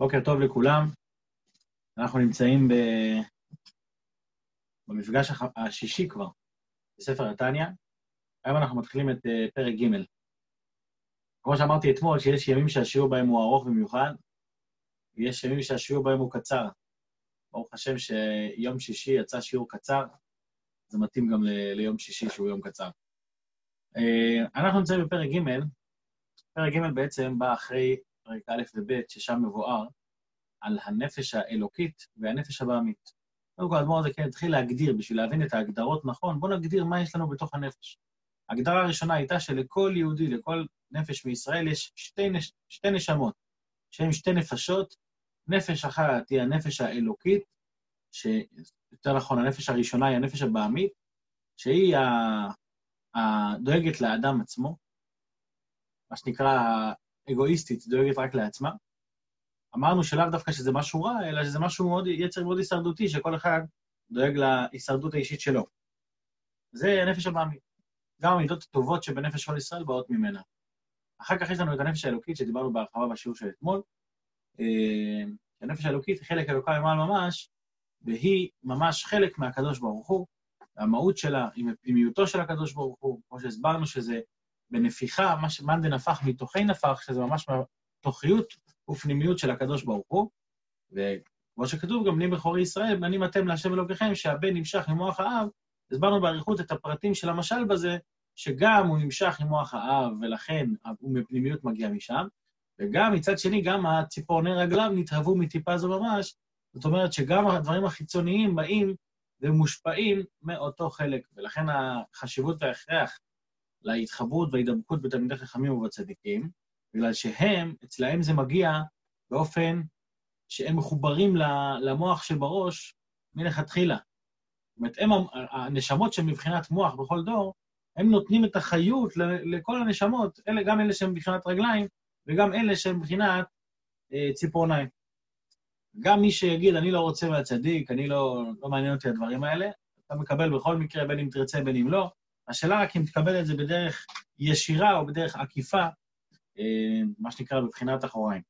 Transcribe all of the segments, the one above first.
בוקר טוב לכולם. אנחנו נמצאים ב... במפגש הח... השישי כבר בספר התניא. היום אנחנו מתחילים את uh, פרק ג'. כמו שאמרתי אתמול, שיש ימים שהשיעור בהם הוא ארוך במיוחד, ויש ימים שהשיעור בהם הוא קצר. ברוך השם שיום שישי יצא שיעור קצר, זה מתאים גם ל... ליום שישי שהוא יום קצר. Uh, אנחנו נמצאים בפרק ג', פרק ג' בעצם בא אחרי פרק א' וב', ששם מבואר על הנפש האלוקית והנפש הבעמית. קודם כל, האדמו"ר הזה כן התחיל להגדיר, בשביל להבין את ההגדרות נכון, בואו נגדיר מה יש לנו בתוך הנפש. ההגדרה הראשונה הייתה שלכל יהודי, לכל נפש מישראל, יש שתי, נש... שתי נשמות, שהן שתי נפשות. נפש אחת היא הנפש האלוקית, שיותר נכון, הנפש הראשונה היא הנפש הבעמית, שהיא הדואגת לאדם עצמו, מה שנקרא אגואיסטית, דואגת רק לעצמה. אמרנו שלאו דווקא שזה משהו רע, אלא שזה משהו מאוד, יצר מאוד הישרדותי, שכל אחד דואג להישרדות האישית שלו. זה הנפש הבאמית. גם המידות הטובות שבנפש כל ישראל באות ממנה. אחר כך יש לנו את הנפש האלוקית, שדיברנו בהרחבה בשיעור של אתמול. אה, הנפש האלוקית היא חלק אלוקה ממעל ממש, והיא ממש חלק מהקדוש ברוך הוא. המהות שלה היא מפנימיותו של הקדוש ברוך הוא, כמו שהסברנו שזה בנפיחה, מה שמאן דנפח מתוכי נפח, שזה ממש תוכיות ופנימיות של הקדוש ברוך הוא. וכמו שכתוב, גם בני בכורי ישראל, בנים אתם להשם אלוקיכם, שהבן נמשך ממוח האב. הסברנו באריכות את הפרטים של המשל בזה, שגם הוא נמשך עם מוח האב, ולכן הוא מפנימיות מגיע משם, וגם מצד שני, גם הציפורני רגליו נתהוו מטיפה זו ממש, זאת אומרת שגם הדברים החיצוניים באים ומושפעים מאותו חלק, ולכן החשיבות וההכרח להתחברות וההידבקות בתלמידי חכמים ובצדיקים, בגלל שהם, אצלהם זה מגיע באופן שהם מחוברים למוח שבראש מלכתחילה. זאת אומרת, הם, הנשמות שהן מבחינת מוח בכל דור, הם נותנים את החיות לכל הנשמות, אלה, גם אלה שהן מבחינת רגליים, וגם אלה שהן מבחינת אה, ציפורניים. גם מי שיגיד, אני לא רוצה מהצדיק, אני לא, לא מעניין אותי הדברים האלה, אתה מקבל בכל מקרה, בין אם תרצה, בין אם לא. השאלה רק אם תקבל את זה בדרך ישירה או בדרך עקיפה, אה, מה שנקרא בבחינת אחוריים.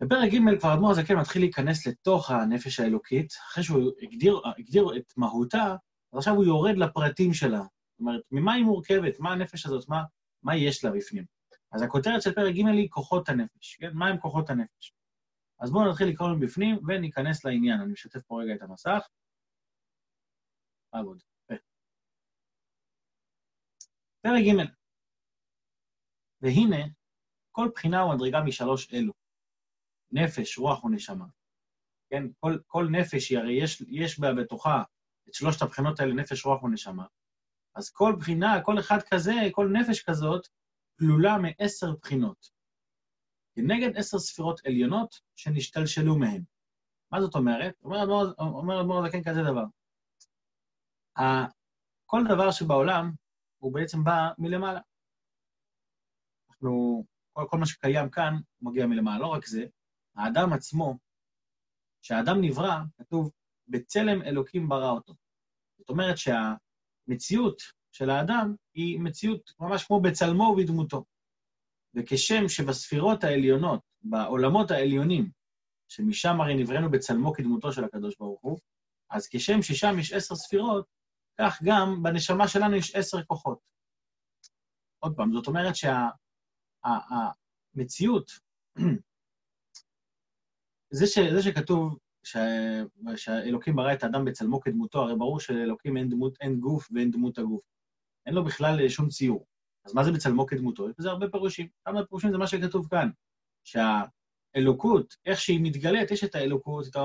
בפרק ג' כבר האדמו"ר הזקן מתחיל להיכנס לתוך הנפש האלוקית, אחרי שהוא הגדיר, הגדיר את מהותה, אז עכשיו הוא יורד לפרטים שלה. זאת אומרת, ממה היא מורכבת? מה הנפש הזאת? מה, מה יש לה בפנים? אז הכותרת של פרק ג' היא כוחות הנפש, כן? מה הם כוחות הנפש? אז בואו נתחיל לקרוא מבפנים וניכנס לעניין. אני משתף פה רגע את המסך. עבוד. פרק ג' והנה, כל בחינה ומדרגה משלוש אלו, נפש, רוח ונשמה. כן, כל, כל נפש, היא הרי יש, יש בה בתוכה את שלושת הבחינות האלה, נפש, רוח ונשמה. אז כל בחינה, כל אחד כזה, כל נפש כזאת, כלולה מעשר בחינות. כנגד עשר ספירות עליונות שנשתלשלו מהן. מה זאת אומרת? אומר אדמו"ר הזקן כזה דבר. כל דבר שבעולם הוא בעצם בא מלמעלה. אנחנו, כל, כל מה שקיים כאן מגיע מלמעלה. לא רק זה, האדם עצמו, כשהאדם נברא, כתוב, בצלם אלוקים ברא אותו. זאת אומרת שהמציאות של האדם היא מציאות ממש כמו בצלמו ובדמותו. וכשם שבספירות העליונות, בעולמות העליונים, שמשם הרי נבראנו בצלמו כדמותו של הקדוש ברוך הוא, אז כשם ששם יש עשר ספירות, כך גם בנשמה שלנו יש עשר כוחות. עוד פעם, זאת אומרת שהמציאות, שה, זה, ש, זה שכתוב ש, שאלוקים ברא את האדם בצלמו כדמותו, הרי ברור שלאלוקים אין, דמות, אין גוף ואין דמות הגוף. אין לו בכלל שום ציור. אז מה זה בצלמו כדמותו? יש בזה הרבה פירושים. כמה פירושים זה מה שכתוב כאן, שהאלוקות, איך שהיא מתגלית, יש את האלוקות, את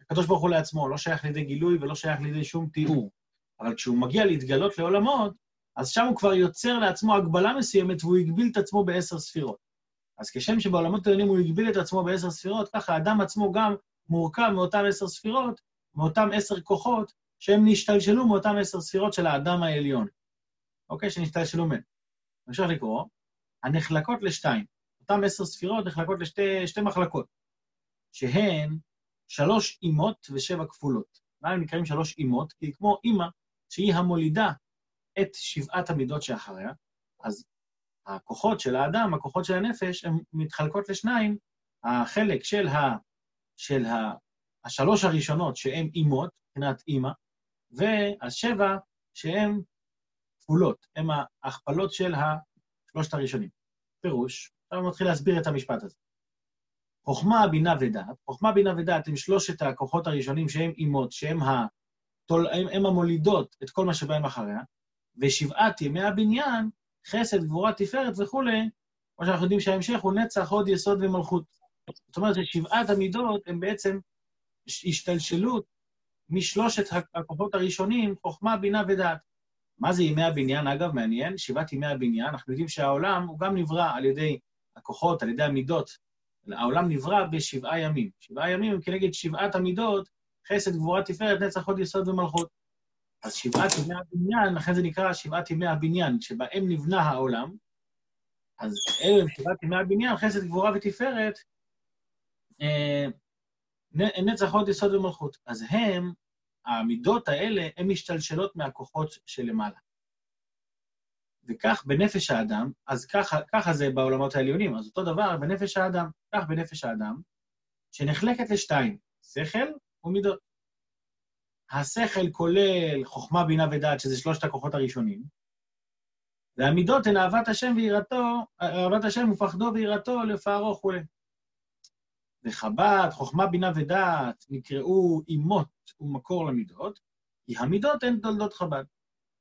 הקדוש ברוך הוא לעצמו, לא שייך לידי גילוי ולא שייך לידי שום תיאור. אבל כשהוא מגיע להתגלות לעולמות, אז שם הוא כבר יוצר לעצמו הגבלה מסוימת והוא הגביל את עצמו בעשר ספירות. אז כשם שבעולמות העליונים הוא הגביל את עצמו בעשר ספירות, ככה האדם עצמו גם מורכב מאותן עשר ספירות, מאותן עשר כוחות, שהם נשתלשלו מאותן עשר ספירות של האדם העליון. אוקיי? שנשתלשלו מהם. אפשר לקרוא, הנחלקות לשתיים. אותן עשר ספירות נחלקות לשתי מחלקות, שהן שלוש אימות ושבע כפולות. מה הם נקראים שלוש אימות? כי כמו אימא שהיא המולידה את שבעת המידות שאחריה, אז הכוחות של האדם, הכוחות של הנפש, הן מתחלקות לשניים, החלק של, ה, של ה, השלוש הראשונות שהן אימות, מבחינת אימא, והשבע שהן כפולות, הן ההכפלות של השלושת הראשונים. פירוש, עכשיו נתחיל להסביר את המשפט הזה. חוכמה, בינה ודעת, חוכמה, בינה ודעת הם שלושת הכוחות הראשונים שהם אימות, שהם ה... הם, הם המולידות את כל מה שבהם אחריה, ושבעת ימי הבניין, חסד, גבורה, תפארת וכולי, כמו שאנחנו יודעים שההמשך הוא נצח, הוד, יסוד ומלכות. זאת אומרת ששבעת המידות הם בעצם השתלשלות משלושת הכוחות הראשונים, חוכמה, בינה ודעת. מה זה ימי הבניין? אגב, מעניין, שבעת ימי הבניין, אנחנו יודעים שהעולם הוא גם נברא על ידי הכוחות, על ידי המידות. העולם נברא בשבעה ימים. שבעה ימים הם כנגד שבעת המידות, חסד, גבורה, תפארת, נצח, הוד, יסוד ומלכות. אז שבעת ימי הבניין, לכן זה נקרא שבעת ימי הבניין, שבהם נבנה העולם. אז אלו הם שבעת ימי הבניין, חסד, גבורה ותפארת, אה, נצח, הוד, יסוד ומלכות. אז הם, המידות האלה, הן משתלשלות מהכוחות שלמעלה. וכך בנפש האדם, אז ככה, ככה זה בעולמות העליונים, אז אותו דבר בנפש האדם, כך בנפש האדם, שנחלקת לשתיים, שכל ומידות. השכל כולל חוכמה, בינה ודעת, שזה שלושת הכוחות הראשונים, והמידות הן אהבת השם ויראתו, אהבת השם ופחדו ויראתו לפארו וכולי. וחב"ד, חוכמה, בינה ודעת, נקראו אימות ומקור למידות, כי המידות הן תולדות חב"ד.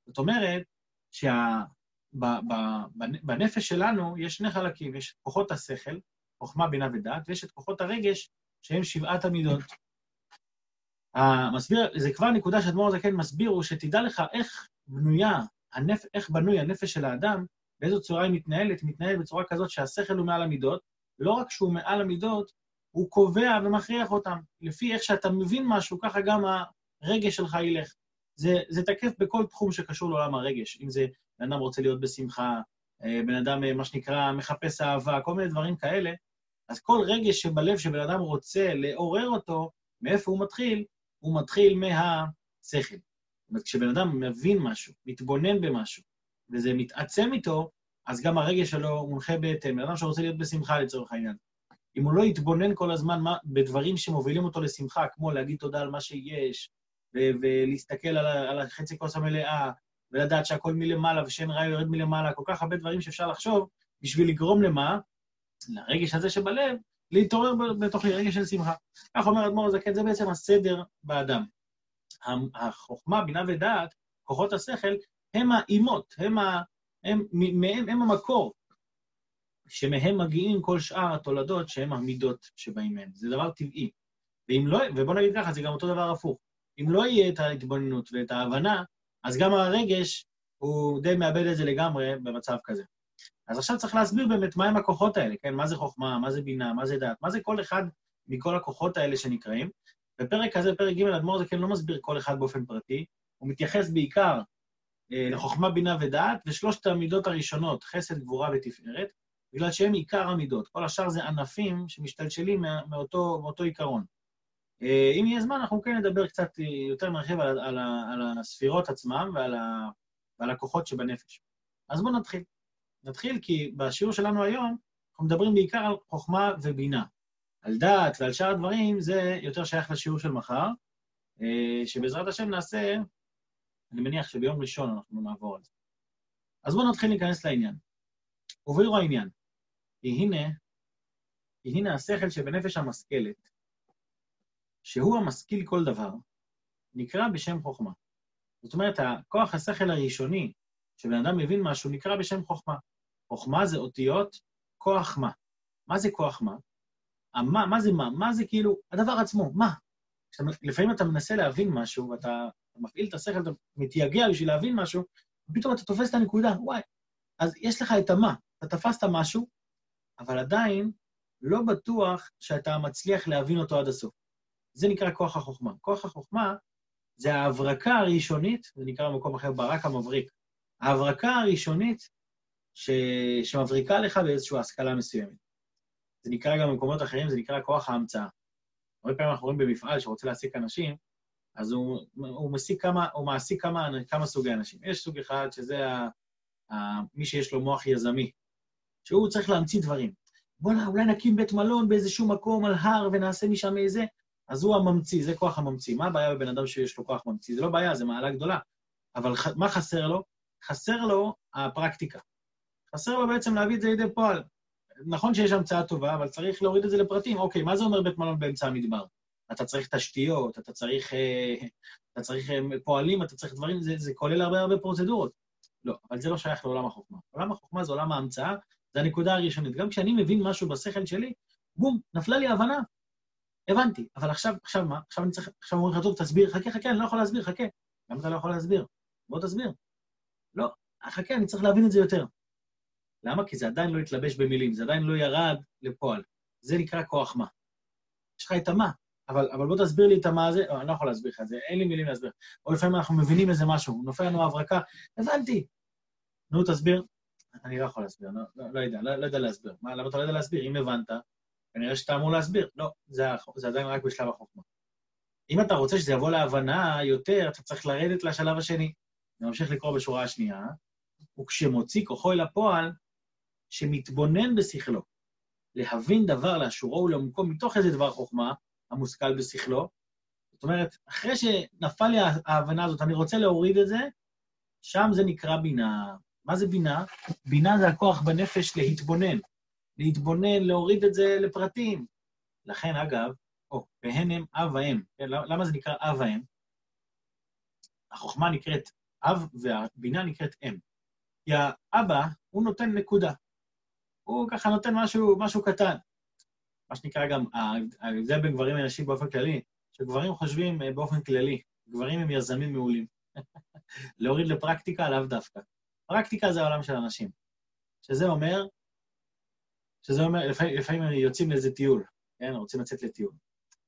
זאת אומרת שבנפש שלנו יש שני חלקים, יש כוחות השכל, חוכמה, בינה ודעת, ויש את כוחות הרגש, שהם שבעת המידות. המסביר, זה כבר נקודה שאדמו"ר הזקן מסביר, הוא שתדע לך איך בנויה, הנפ, איך בנוי הנפש של האדם, באיזו צורה היא מתנהלת, היא מתנהלת בצורה כזאת שהשכל הוא מעל המידות, לא רק שהוא מעל המידות, הוא קובע ומכריח אותם. לפי איך שאתה מבין משהו, ככה גם הרגש שלך ילך. זה, זה תקף בכל תחום שקשור לעולם הרגש. אם זה בן אדם רוצה להיות בשמחה, אה, בן אדם, אה, מה שנקרא, מחפש אהבה, כל מיני דברים כאלה, אז כל רגש שבלב שבן אדם רוצה לעורר אותו, מאיפה הוא מתחיל? הוא מתחיל מהשכל. זאת אומרת, כשבן אדם מבין משהו, מתבונן במשהו, וזה מתעצם איתו, אז גם הרגש שלו מונחה בהתאם. בן אדם שרוצה להיות בשמחה לצורך העניין. אם הוא לא יתבונן כל הזמן מה, בדברים שמובילים אותו לשמחה, כמו להגיד תודה על מה שיש, ו- ולהסתכל על, על החצי כוס המלאה, ולדעת שהכל מלמעלה ושאין רע יורד מלמעלה, כל כך הרבה דברים שאפשר לחשוב בשביל לגרום למה? לרגש הזה שבלב, להתעורר בתוך רגש של שמחה. כך אומר אדמו"ר הזקן, זה בעצם הסדר באדם. החוכמה, בינה ודעת, כוחות השכל, הם האימות, הם, ה, הם, הם, הם המקור שמהם מגיעים כל שאר התולדות שהם המידות שבאים מהם. זה דבר טבעי. ואם לא, ובוא נגיד ככה, זה גם אותו דבר הפוך. אם לא יהיה את ההתבוננות ואת ההבנה, אז גם הרגש, הוא די מאבד את זה לגמרי במצב כזה. אז עכשיו צריך להסביר באמת מהם הכוחות האלה, כן? מה זה חוכמה, מה זה בינה, מה זה דעת, מה זה כל אחד מכל הכוחות האלה שנקראים. בפרק הזה, פרק ג', אדמו"ר זה כן לא מסביר כל אחד באופן פרטי, הוא מתייחס בעיקר אה, לחוכמה, בינה ודעת, ושלושת המידות הראשונות, חסד, גבורה ותפארת, בגלל שהם עיקר המידות. כל השאר זה ענפים שמשתלשלים מאותו, מאותו עיקרון. אה, אם יהיה זמן, אנחנו כן נדבר קצת יותר מרחיב על, על, על הספירות עצמם ועל, ה, ועל הכוחות שבנפש. אז בואו נתחיל. נתחיל כי בשיעור שלנו היום אנחנו מדברים בעיקר על חוכמה ובינה. על דעת ועל שאר הדברים זה יותר שייך לשיעור של מחר, אה, שבעזרת השם נעשה, אני מניח שביום ראשון אנחנו נעבור על זה. אז בואו נתחיל להיכנס לעניין. וביאור העניין, כי הנה, כי הנה השכל שבנפש המשכלת, שהוא המשכיל כל דבר, נקרא בשם חוכמה. זאת אומרת, הכוח השכל הראשוני, שבן אדם מבין משהו, נקרא בשם חוכמה. חוכמה זה אותיות כוח מה. מה זה כוח מה? המה, מה זה מה? מה זה כאילו הדבר עצמו, מה? לפעמים אתה מנסה להבין משהו, ואתה מפעיל את השכל, אתה מתייגע בשביל להבין משהו, ופתאום אתה תופס את הנקודה, וואי. אז יש לך את המה, אתה תפסת משהו, אבל עדיין לא בטוח שאתה מצליח להבין אותו עד הסוף. זה נקרא כוח החוכמה. כוח החוכמה זה ההברקה הראשונית, זה נקרא במקום אחר ברק המבריק. ההברקה הראשונית ש... שמבריקה לך באיזושהי השכלה מסוימת. זה נקרא גם במקומות אחרים, זה נקרא כוח ההמצאה. הרבה פעמים אנחנו רואים במפעל שרוצה להעסיק אנשים, אז הוא, הוא, כמה, הוא מעסיק כמה, כמה סוגי אנשים. יש סוג אחד שזה ה, ה, מי שיש לו מוח יזמי, שהוא צריך להמציא דברים. בוא'נה, אולי נקים בית מלון באיזשהו מקום על הר ונעשה משם איזה... אז הוא הממציא, זה כוח הממציא. מה הבעיה בבן אדם שיש לו כוח ממציא? זה לא בעיה, זה מעלה גדולה. אבל ח... מה חסר לו? חסר לו הפרקטיקה. חסר לו בעצם להביא את זה לידי פועל. נכון שיש המצאה טובה, אבל צריך להוריד את זה לפרטים. אוקיי, מה זה אומר בית מלון באמצע המדבר? אתה צריך תשתיות, אתה צריך, אה, אתה צריך אה, פועלים, אתה צריך דברים, זה, זה כולל הרבה הרבה פרוצדורות. לא, אבל זה לא שייך לעולם החוכמה. עולם החוכמה זה עולם ההמצאה, זה הנקודה הראשונית. גם כשאני מבין משהו בשכל שלי, בום, נפלה לי ההבנה. הבנתי, אבל עכשיו, עכשיו מה? עכשיו אני צריך, עכשיו אומרים לך, טוב, תסביר, חכה, חכה, אני לא יכול להסביר, חכה. למה אתה לא יכול להסביר? בוא תסביר. לא, חכה, אני צריך להבין את זה יותר. למה? כי זה עדיין לא התלבש במילים, זה עדיין לא ירד לפועל. זה נקרא כוח מה. יש לך את המה, אבל, אבל בוא תסביר לי את המה הזה, לא, אני לא יכול להסביר לך את זה, אין לי מילים להסביר. או לפעמים אנחנו מבינים איזה משהו, נופל לנו הברקה, הבנתי. נו, תסביר. אני לא יכול להסביר, לא, לא, לא יודע, לא, לא יודע להסביר. מה, למה אתה לא יודע להסביר? אם הבנת, כנראה שאתה אמור להסביר. לא, זה, זה עדיין רק בשלב החוכמה. אם אתה רוצה שזה יבוא להבנה יותר, אתה צריך לרדת לשלב השני. אני ממשיך לקרוא בשורה השנייה, וכשמוציא כוחו אל הפועל, שמתבונן בשכלו, להבין דבר לאשורו ולעומקו מתוך איזה דבר חוכמה המושכל בשכלו. זאת אומרת, אחרי שנפל לי ההבנה הזאת, אני רוצה להוריד את זה, שם זה נקרא בינה. מה זה בינה? בינה זה הכוח בנפש להתבונן. להתבונן, להוריד את זה לפרטים. לכן, אגב, או, והן הם אב ואם. כן, למה זה נקרא אב ואם? החוכמה נקראת אב והבינה נקראת אם. כי האבא, הוא נותן נקודה. הוא ככה נותן משהו, משהו קטן. מה שנקרא גם, ההבדל בין גברים לנשים באופן כללי, שגברים חושבים אה, באופן כללי, גברים הם יזמים מעולים. להוריד לפרקטיקה לאו דווקא. פרקטיקה זה העולם של אנשים. שזה אומר, שזה אומר, לפעמים, לפעמים יוצאים לאיזה טיול, כן? רוצים לצאת לטיול.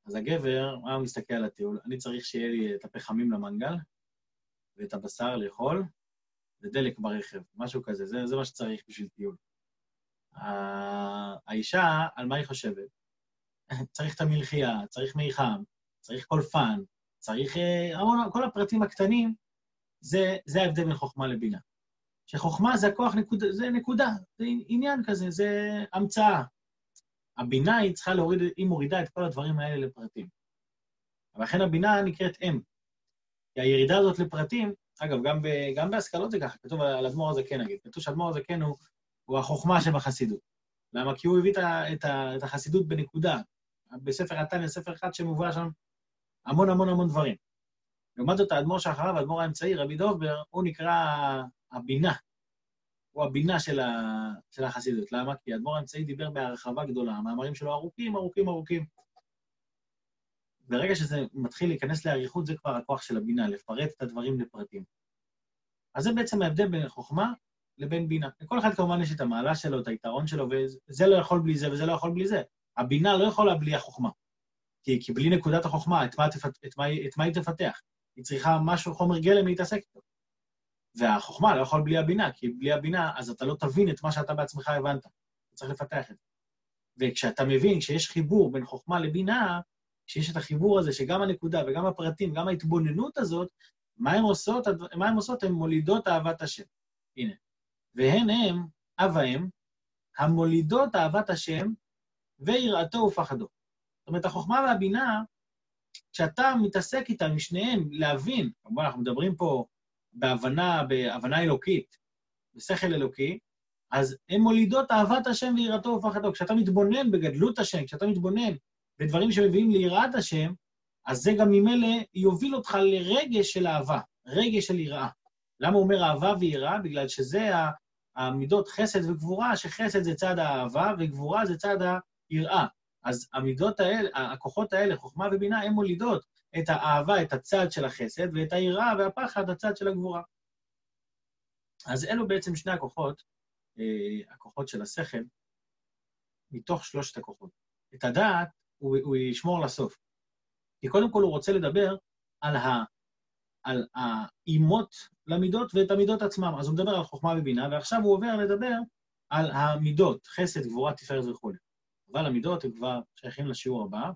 אז הגבר, מה הוא מסתכל על הטיול? אני צריך שיהיה לי את הפחמים למנגל, ואת הבשר לאכול, ודלק ברכב, משהו כזה, זה, זה מה שצריך בשביל טיול. האישה, על מה היא חושבת? צריך את המלחייה, צריך מי חם, צריך קולפן, צריך אה, המון, כל הפרטים הקטנים, זה, זה ההבדל בין חוכמה לבינה. שחוכמה זה הכוח, נקודה, זה נקודה, זה עניין כזה, זה המצאה. הבינה היא צריכה להוריד, היא מורידה את כל הדברים האלה לפרטים. ולכן הבינה נקראת אם. כי הירידה הזאת לפרטים, אגב, גם, ב, גם בהשכלות זה ככה, כתוב על אדמו"ר הזקן, נגיד. כתוב שאדמו"ר הזקן הוא, הוא החוכמה שבחסידות. למה? כי הוא הביא את, החסידות בנקודה. בספר התניא, ספר אחד שמובא שם המון המון המון דברים. לעומת זאת, האדמו"ר שאחריו, האדמו"ר האמצעי, רבי דובר, הוא נקרא הבינה. הוא הבינה של, ה, של החסידות. למה? כי האדמו"ר האמצעי דיבר בהרחבה גדולה. המאמרים שלו ארוכים, ארוכים, ארוכים. ברגע שזה מתחיל להיכנס לאריכות, זה כבר הכוח של הבינה, לפרט את הדברים לפרטים. אז זה בעצם ההבדל בין חוכמה לבין בינה. לכל אחד כמובן יש את המעלה שלו, את היתרון שלו, וזה לא יכול בלי זה וזה לא יכול בלי זה. הבינה לא יכולה בלי החוכמה. כי, כי בלי נקודת החוכמה, את מה, תפת, את, מה, את מה היא תפתח? היא צריכה משהו, חומר גלם להתעסק איתו. והחוכמה לא יכול בלי הבינה, כי בלי הבינה, אז אתה לא תבין את מה שאתה בעצמך הבנת. אתה צריך לפתח את זה. וכשאתה מבין שיש חיבור בין חוכמה לבינה, כשיש את החיבור הזה, שגם הנקודה וגם הפרטים, גם ההתבוננות הזאת, מה הן עושות? מה הן עושות? הן מולידות אהבת השם. הנה. והן הם, אב האם, המולידות אהבת השם ויראתו ופחדו. זאת אומרת, החוכמה והבינה, כשאתה מתעסק איתם, משניהם, להבין, כמובן, אנחנו מדברים פה בהבנה, בהבנה אלוקית, בשכל אלוקי, אז הן מולידות אהבת השם ויראתו ופחדו. כשאתה מתבונן בגדלות השם, כשאתה מתבונן בדברים שמביאים ליראת השם, אז זה גם ממילא יוביל אותך לרגש של אהבה, רגש של יראה. למה הוא אומר אהבה ויראה? בגלל שזה המידות חסד וגבורה, שחסד זה צד האהבה וגבורה זה צד היראה. אז המידות האלה, הכוחות האלה, חוכמה ובינה, הן מולידות את האהבה, את הצד של החסד, ואת היראה והפחד, הצד של הגבורה. אז אלו בעצם שני הכוחות, אה, הכוחות של השכל, מתוך שלושת הכוחות. את הדעת הוא, הוא ישמור לסוף. כי קודם כל הוא רוצה לדבר על, ה, על האימות למידות ואת המידות עצמם. אז הוא מדבר על חוכמה ובינה, ועכשיו הוא עובר לדבר על המידות, חסד, גבורה, תפארת וכו'. אבל המידות הם כבר שייכים לשיעור הבא.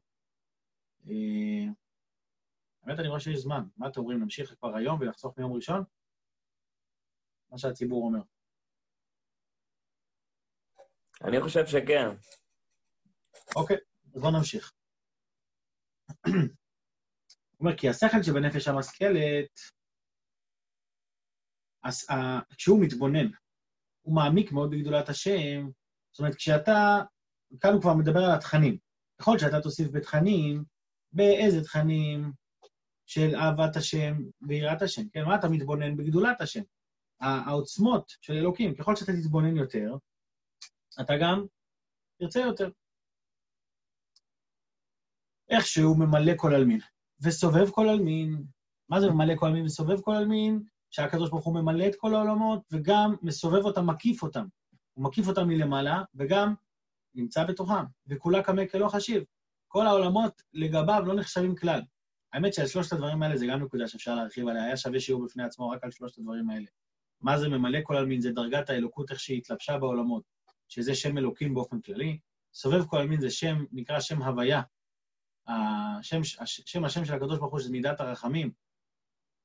אה, האמת, אני רואה שיש זמן. מה אתם אומרים, נמשיך כבר היום ולחסוך מיום ראשון? מה שהציבור אומר. אני חושב שכן. אוקיי, אז בואו נמשיך. אומר, כי השכל שבנפש המשכלת, uh, כשהוא מתבונן, הוא מעמיק מאוד בגדולת השם, זאת אומרת, כשאתה, כאן הוא כבר מדבר על התכנים. ככל שאתה תוסיף בתכנים, באיזה תכנים של אהבת השם ויראת השם, כן? מה אתה מתבונן בגדולת השם? העוצמות של אלוקים, ככל שאתה תתבונן יותר, אתה גם תרצה יותר. איך שהוא ממלא כל עלמין, וסובב כל עלמין. מה זה ממלא כל עלמין וסובב כל עלמין? שהקדוש ברוך הוא ממלא את כל העולמות, וגם מסובב אותם, מקיף אותם. הוא מקיף אותם מלמעלה, וגם נמצא בתוכם, וכולה קמא כלא חשיב. כל העולמות לגביו לא נחשבים כלל. האמת שעל שלושת הדברים האלה זה גם נקודה שאפשר להרחיב עליה, היה שווה שיעור בפני עצמו רק על שלושת הדברים האלה. מה זה ממלא כל עלמין? זה דרגת האלוקות, איך שהיא התלבשה בעולמות, שזה שם אלוקים באופן כללי. סובב כל עלמין זה שם, נקרא שם הוויה. השם, השם, השם של הקדוש ברוך הוא, שזה מידת הרחמים,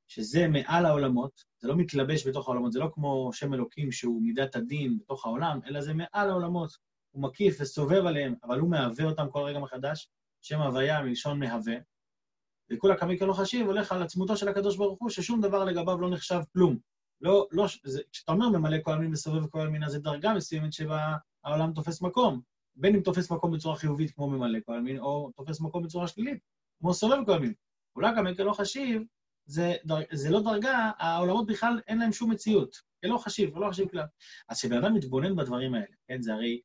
שזה מעל העולמות, זה לא מתלבש בתוך העולמות, זה לא כמו שם אלוקים שהוא מידת הדין בתוך העולם, אלא זה מעל העולמות. הוא מקיף וסובב עליהם, אבל הוא מהווה אותם כל רגע מחדש, שם הוויה מלשון מהווה. וכולה כמי כלא חשיב הולך על עצמותו של הקדוש ברוך הוא, ששום דבר לגביו לא נחשב כלום. לא, לא, זה, כשאתה אומר ממלא כל המין וסובב כל המין, אז זה דרגה מסוימת שבה העולם תופס מקום. בין אם תופס מקום בצורה חיובית כמו ממלא כל המין, או תופס מקום בצורה שלילית, כמו סובב כל המין. אולי גם כלא חשיב, זה, זה לא דרגה, העולמות בכלל אין להם שום מציאות. כלא חשיב, כלא חשיב כלל. אז כשבן אדם מתבונן בדברים האלה, כן, זה הרי...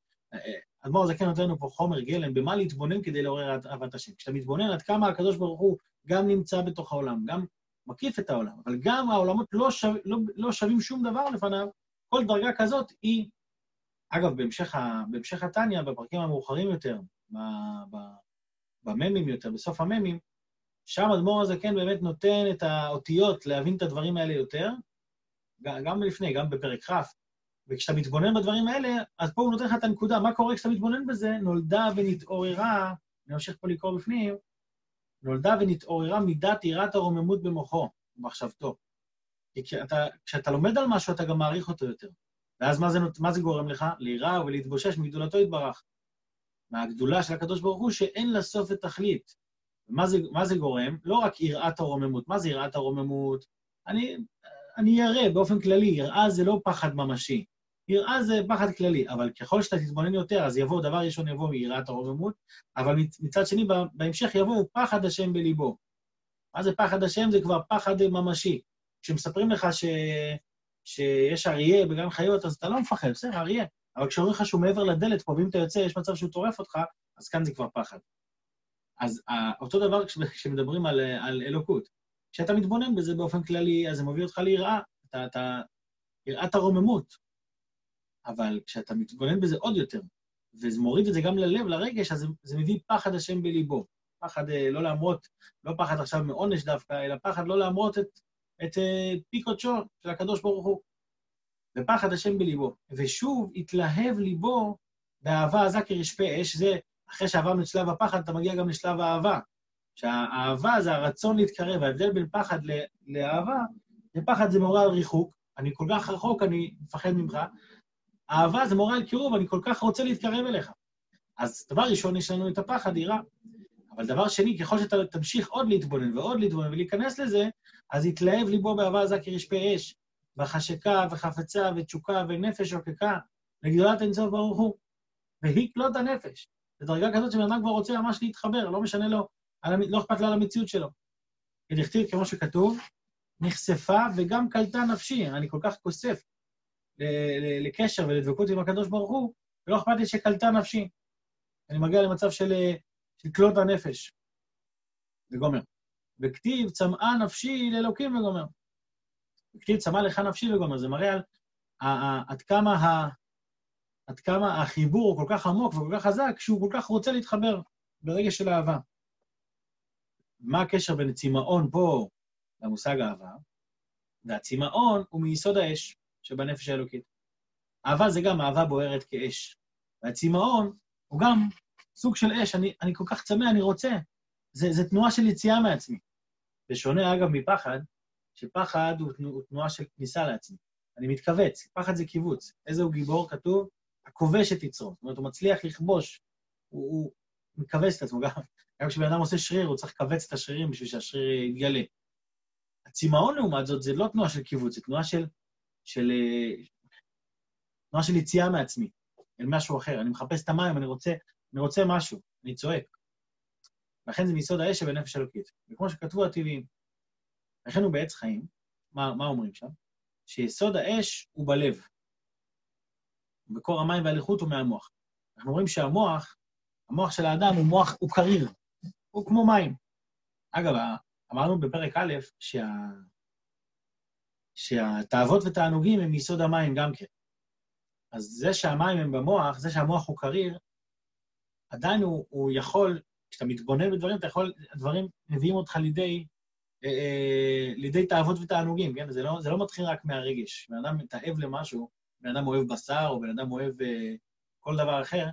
אדמו"ר הזקן נותן לנו פה חומר גלם, במה להתבונן כדי לעורר אהבת השם. כשאתה מתבונן עד כמה הקדוש ברוך הוא גם נמצא בתוך העולם, גם מקיף את העולם, אבל גם העולמות לא, שו, לא, לא שווים שום דבר לפניו, כל דרגה כזאת היא... אגב, בהמשך, בהמשך התניא, בפרקים המאוחרים יותר, בממים יותר, בסוף הממים, שם אדמו"ר הזקן באמת נותן את האותיות להבין את הדברים האלה יותר, גם לפני, גם בפרק כ', וכשאתה מתבונן בדברים האלה, אז פה הוא נותן לך את הנקודה, מה קורה כשאתה מתבונן בזה? נולדה ונתעוררה, אני ממשיך פה לקרוא בפנים, נולדה ונתעוררה מידת יראת הרוממות במוחו, במחשבתו. כי כשאתה, כשאתה לומד על משהו, אתה גם מעריך אותו יותר. ואז מה זה, מה זה גורם לך? ליראה ולהתבושש מגדולתו יתברך. מהגדולה של הקדוש ברוך הוא, שאין לה סוף ותכלית. ומה זה, מה זה גורם? לא רק יראת הרוממות. מה זה יראת הרוממות? אני, אני ירא באופן כללי, יראה זה לא פחד ממשי. יראה זה פחד כללי, אבל ככל שאתה תתבונן יותר, אז יבוא, דבר ראשון יבוא מיראת הרוממות, אבל מצד שני, בהמשך יבוא פחד השם בליבו. מה זה פחד השם? זה כבר פחד ממשי. כשמספרים לך ש... שיש אריה בגן חיות, אז אתה לא מפחד, בסדר, אריה. אבל כשאומרים לך שהוא מעבר לדלת פה, ואם אתה יוצא, יש מצב שהוא טורף אותך, אז כאן זה כבר פחד. אז אותו דבר כשמדברים על, על אלוקות. כשאתה מתבונן בזה באופן כללי, אז זה מביא אותך ליראה, אתה, אתה, יראת הרוממות. אבל כשאתה מתבונן בזה עוד יותר, וזה מוריד את זה גם ללב, לרגש, אז זה, זה מביא פחד השם בליבו. פחד אה, לא להמרות, לא פחד עכשיו מעונש דווקא, אלא פחד לא להמרות את, את אה, פי קודשו של הקדוש ברוך הוא. ופחד השם בליבו. ושוב, התלהב ליבו באהבה עזה כרשפה אש, זה אחרי שעברנו את שלב הפחד, אתה מגיע גם לשלב האהבה. שהאהבה זה הרצון להתקרב, ההבדל בין פחד לאהבה, ופחד זה מעורר ריחוק, אני כל כך רחוק, אני מפחד ממך. אהבה זה מעורר קירוב, אני כל כך רוצה להתקרב אליך. אז דבר ראשון, יש לנו את הפחד, יראה. אבל דבר שני, ככל שאתה תמשיך עוד להתבונן ועוד להתבונן ולהיכנס לזה, אז יתלהב ליבו באהבה עזה כרשפה אש, וחשקה וחפצה ותשוקה ונפש שוקקה לגדולת אינסוף ברוך הוא. והיא כלות הנפש. זו דרגה כזאת שבן אדם כבר רוצה ממש להתחבר, לא משנה לו, לא אכפת לו על המציאות שלו. כדכתיב, כמו שכתוב, נחשפה וגם קלטה נפשי, אני כל כך כוסף לקשר ולדבקות עם הקדוש ברוך הוא, ולא אכפת לי שקלטה נפשי. אני מגיע למצב של, של כלות הנפש. וגומר. וכתיב צמאה נפשי לאלוקים וגומר. וכתיב צמאה לך נפשי וגומר. זה מראה על עד כמה ה... עד כמה החיבור הוא כל כך עמוק וכל כך חזק, שהוא כל כך רוצה להתחבר ברגע של אהבה. מה הקשר בין צמאון פה למושג אהבה? והצמאון הוא מיסוד האש שבנפש האלוקית. אהבה זה גם אהבה בוערת כאש. והצמאון הוא גם סוג של אש, אני, אני כל כך צמא, אני רוצה. זה, זה תנועה של יציאה מעצמי. זה שונה, אגב, מפחד, שפחד הוא, הוא תנועה של כניסה לעצמי. אני מתכווץ, פחד זה קיבוץ. איזה הוא גיבור? כתוב, הכובש את יצרו. זאת אומרת, הוא מצליח לכבוש, הוא, הוא, מכווץ את עצמו. גם, גם כשבן אדם עושה שריר, הוא צריך לכווץ את השרירים בשביל שהשריר יתגלה. הצמאון, לעומת זאת, זה לא תנועה של קיבוץ, זה תנועה של, של, אה, תנועה של יציאה מעצמי, אל משהו אחר. אני מחפש את המים, אני רוצה, אני רוצה משהו, אני צועק. לכן זה מיסוד האש שבנפש אלוקית. וכמו שכתבו הטבעיים, לכן הוא בעץ חיים, מה, מה אומרים שם? שיסוד האש הוא בלב. מקור המים והאליכות הוא מהמוח. אנחנו רואים שהמוח, המוח של האדם הוא מוח, הוא קריר, הוא כמו מים. אגב, אמרנו בפרק א', שה... שהתאוות ותענוגים הם מיסוד המים גם כן. אז זה שהמים הם במוח, זה שהמוח הוא קריר, עדיין הוא, הוא יכול, כשאתה מתבונן בדברים, אתה יכול, הדברים מביאים אותך לידי, אה, אה, לידי תאוות ותענוגים, כן? זה לא, זה לא מתחיל רק מהרגש. בן אדם מתאהב למשהו, בן אדם אוהב בשר, או בן אדם אוהב אה, כל דבר אחר,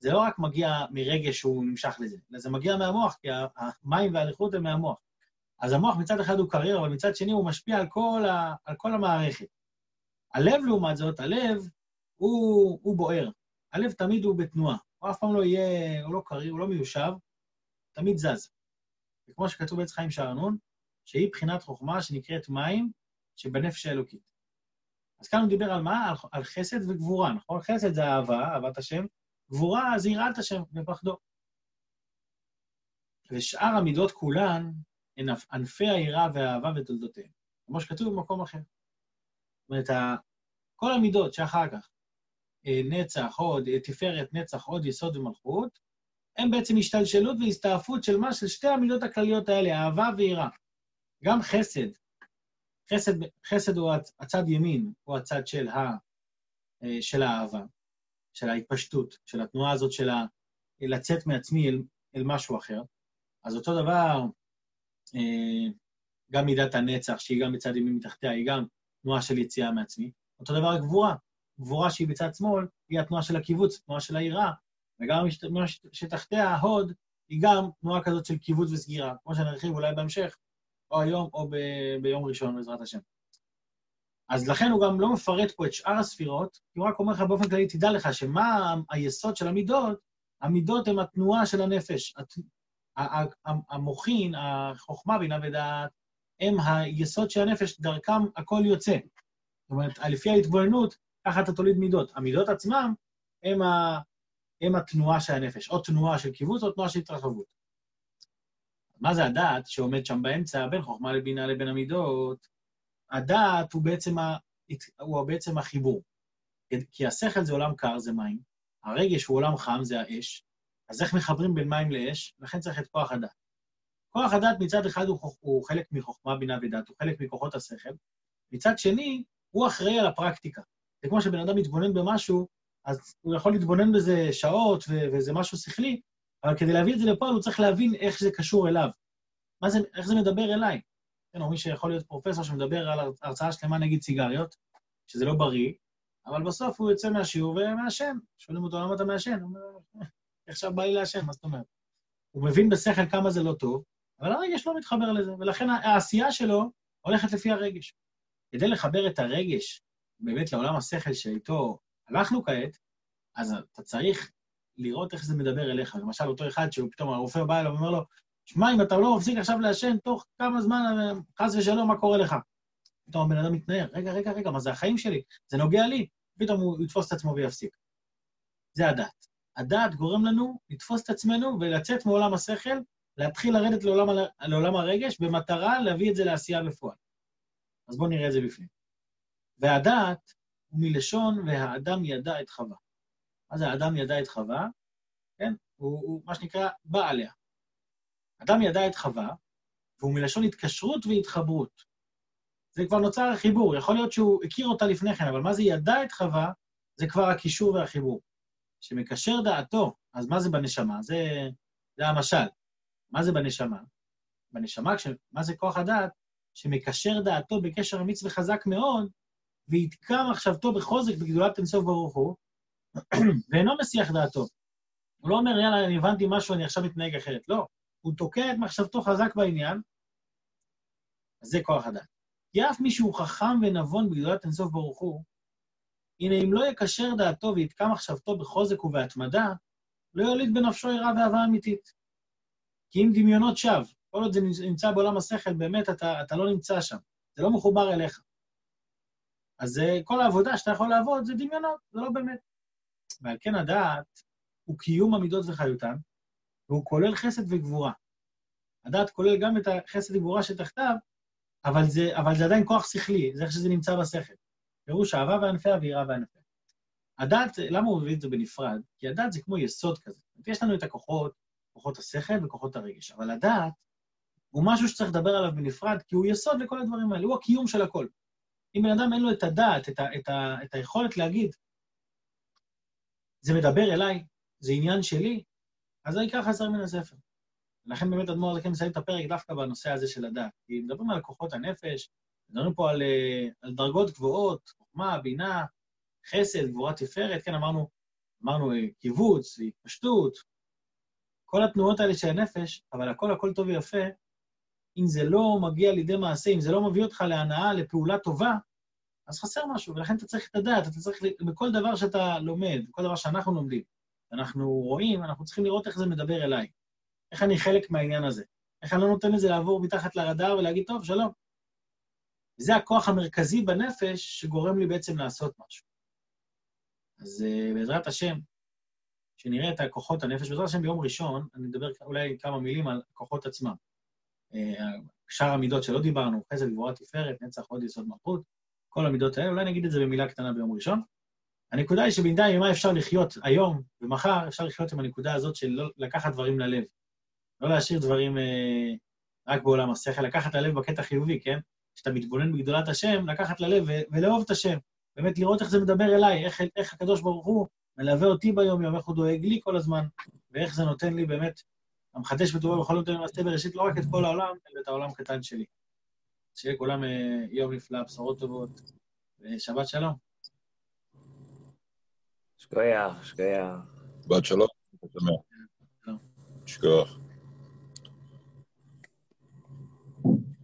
זה לא רק מגיע מרגש שהוא נמשך לזה, אלא זה מגיע מהמוח, כי המים והאליכות הם מהמוח. אז המוח מצד אחד הוא קריירה, אבל מצד שני הוא משפיע על כל, ה, על כל המערכת. הלב, לעומת זאת, הלב הוא, הוא בוער. הלב תמיד הוא בתנועה. הוא אף פעם לא יהיה, הוא לא קריר, הוא לא מיושב, תמיד זז. וכמו שכתוב בעץ חיים שערנון, שהיא בחינת חוכמה שנקראת מים שבנפש האלוקית. אז כאן הוא דיבר על מה? על, על חסד וגבורה, נכון? חסד זה אהבה, אהבת השם, גבורה זה יראת השם ופחדו. ושאר המידות כולן הן ענפי היראה והאהבה ותולדותיהם, כמו שכתוב במקום אחר. זאת אומרת, כל המידות שאחר כך, נצח, הוד, אה, תפארת, נצח, הוד, יסוד ומלכות, הם בעצם השתלשלות והסתעפות של מה? של שתי המידות הכלליות האלה, אהבה ויראה. גם חסד, חסד, חסד הוא הצד ימין, הוא הצד של, ה, אה, של האהבה, של ההתפשטות, של התנועה הזאת של ה, לצאת מעצמי אל, אל משהו אחר. אז אותו דבר, אה, גם מידת הנצח, שהיא גם בצד ימין מתחתיה, היא גם תנועה של יציאה מעצמי. אותו דבר גבורה. גבורה שהיא בצד שמאל, היא התנועה של הקיבוץ, תנועה של היראה, וגם התנועה שתחתיה, ההוד, היא גם תנועה כזאת של קיבוץ וסגירה, כמו שנרחיב אולי בהמשך, או היום או ב- ביום ראשון, בעזרת השם. אז לכן הוא גם לא מפרט פה את שאר הספירות, כי הוא רק אומר לך באופן כללי, תדע לך שמה היסוד של המידות, המידות הן התנועה של הנפש. המוחין, החוכמה, בינה ודעת, הם היסוד של הנפש, דרכם הכל יוצא. זאת אומרת, לפי ההתבוננות, ככה אתה תוליד מידות. המידות עצמם הם, ה, הם התנועה של הנפש, או תנועה של קיבוץ או תנועה של התרחבות. מה זה הדעת שעומד שם באמצע, בין חוכמה לבינה לבין המידות? הדעת הוא בעצם, ה, הוא בעצם החיבור. כי השכל זה עולם קר, זה מים, הרגש הוא עולם חם, זה האש, אז איך מחברים בין מים לאש? לכן צריך את כוח הדת. כוח הדת מצד אחד הוא, הוא חלק מחוכמה, בינה ודת, הוא חלק מכוחות השכל, מצד שני, הוא אחראי על הפרקטיקה. זה כמו שבן אדם מתבונן במשהו, אז הוא יכול להתבונן בזה שעות, וזה משהו שכלי, אבל כדי להביא את זה לפה, הוא צריך להבין איך זה קשור אליו. מה זה, איך זה מדבר אליי? כן, או מי שיכול להיות פרופסור שמדבר על הרצאה שלמה נגיד סיגריות, שזה לא בריא, אבל בסוף הוא יוצא מהשיעור ומעשן. שואלים אותו למה אתה מעשן? הוא אומר, עכשיו בא לי לעשן, מה זאת אומרת? הוא מבין בשכל כמה זה לא טוב, אבל הרגש לא מתחבר לזה, ולכן העשייה שלו הולכת לפי הרגש. כדי לחבר את הרגש באמת לעולם השכל שאיתו הלכנו כעת, אז אתה צריך לראות איך זה מדבר אליך. למשל, אותו אחד שהוא פתאום, הרופא בא אליו ואומר לו, שמע, אם אתה לא מפסיק עכשיו לעשן, תוך כמה זמן, חס ושלום, מה קורה לך? פתאום הבן אדם מתנער, רגע, רגע, רגע, מה זה החיים שלי? זה נוגע לי. פתאום הוא יתפוס את עצמו ויפסיק. זה הדת. הדת גורם לנו לתפוס את עצמנו ולצאת מעולם השכל, להתחיל לרדת לעולם, לעולם הרגש, במטרה להביא את זה לעשייה בפועל. אז בואו נראה את זה בפנים. והדעת הוא מלשון והאדם ידע את חווה. מה זה האדם ידע את חווה? כן? הוא, הוא מה שנקרא בא עליה. אדם ידע את חווה, והוא מלשון התקשרות והתחברות. זה כבר נוצר החיבור, יכול להיות שהוא הכיר אותה לפני כן, אבל מה זה ידע את חווה? זה כבר הקישור והחיבור. שמקשר דעתו, אז מה זה בנשמה? זה, זה המשל. מה זה בנשמה? בנשמה, כש, מה זה כוח הדעת? שמקשר דעתו בקשר אמיץ וחזק מאוד, ויתקע מחשבתו בחוזק בגדולת אינסוף ברוך הוא, ואינו מסיח דעתו. הוא לא אומר, יאללה, אני הבנתי משהו, אני עכשיו מתנהג אחרת. לא, הוא תוקע את מחשבתו חזק בעניין, אז זה כוח הדעת. כי אף מי שהוא חכם ונבון בגדולת אינסוף ברוך הוא, הנה, אם לא יקשר דעתו ויתקע מחשבתו בחוזק ובהתמדה, לא יוליד בנפשו יראה ואהבה אמיתית. כי אם דמיונות שווא, כל עוד זה נמצא בעולם השכל, באמת אתה, אתה לא נמצא שם. זה לא מחובר אליך. אז כל העבודה שאתה יכול לעבוד זה דמיונות, זה לא באמת. ועל כן הדעת הוא קיום המידות וחיותן, והוא כולל חסד וגבורה. הדעת כולל גם את החסד וגבורה שתחתיו, אבל זה, אבל זה עדיין כוח שכלי, זה איך שזה נמצא בשכל. פירוש אהבה וענפיה ויראה וענפיה. הדעת, למה הוא מביא את זה בנפרד? כי הדעת זה כמו יסוד כזה. יש לנו את הכוחות, כוחות השכל וכוחות הרגש, אבל הדעת הוא משהו שצריך לדבר עליו בנפרד, כי הוא יסוד לכל הדברים האלה, הוא הקיום של הכל. אם בן אדם אין לו את הדעת, את, ה, את, ה, את היכולת להגיד, זה מדבר אליי, זה עניין שלי, אז זה ייקח חסר מן הספר. לכן באמת אדמו"ר הזה כן מסיים את הפרק דווקא בנושא הזה של הדעת. כי מדברים על כוחות הנפש, מדברים פה על, אה, על דרגות גבוהות, חוכמה, בינה, חסד, גבורת תפארת, כן, אמרנו, אמרנו אה, קיבוץ, התפשטות, כל התנועות האלה של הנפש, אבל הכל הכל טוב ויפה, אם זה לא מגיע לידי מעשה, אם זה לא מביא אותך להנאה, לפעולה טובה, אז חסר משהו, ולכן אתה צריך את הדעת, אתה צריך, בכל דבר שאתה לומד, בכל דבר שאנחנו לומדים, אנחנו רואים, אנחנו צריכים לראות איך זה מדבר אליי. איך אני חלק מהעניין הזה? איך אני לא נותן לזה לעבור מתחת לרדאר ולהגיד, טוב, שלום. זה הכוח המרכזי בנפש שגורם לי בעצם לעשות משהו. אז uh, בעזרת השם, שנראה את הכוחות הנפש, בעזרת השם ביום ראשון, אני אדבר אולי כמה מילים על הכוחות עצמם. שאר המידות שלא דיברנו, חסד, גבורה, תפארת, נצח, עוד יסוד מלכות, כל המידות האלה, אולי נגיד את זה במילה קטנה ביום ראשון. הנקודה היא שבינתיים, ממה אפשר לחיות היום ומחר, אפשר לחיות עם הנקודה הזאת של לא לקחת דברים ללב. לא להשאיר דברים אה, רק בעולם השכל, לקחת ללב בקטע חיובי, כן? כשאתה מתבונן בגדולת השם, לקחת ללב ולאהוב את השם. באמת לראות איך זה מדבר אליי, איך, איך הקדוש ברוך הוא מלווה אותי ביום-יום, איך הוא דואג לי כל הזמן, ואיך זה נותן לי באמת, המחדש בטובו בכל נותן למעשה בראשית, לא רק את כל העולם, אלא את העולם הקטן שלי. שיהיה כולם אה, יום נפלא, בשורות טובות, ושבת שלום. שכוייח, שכוייח. שבת שלום. שכוח.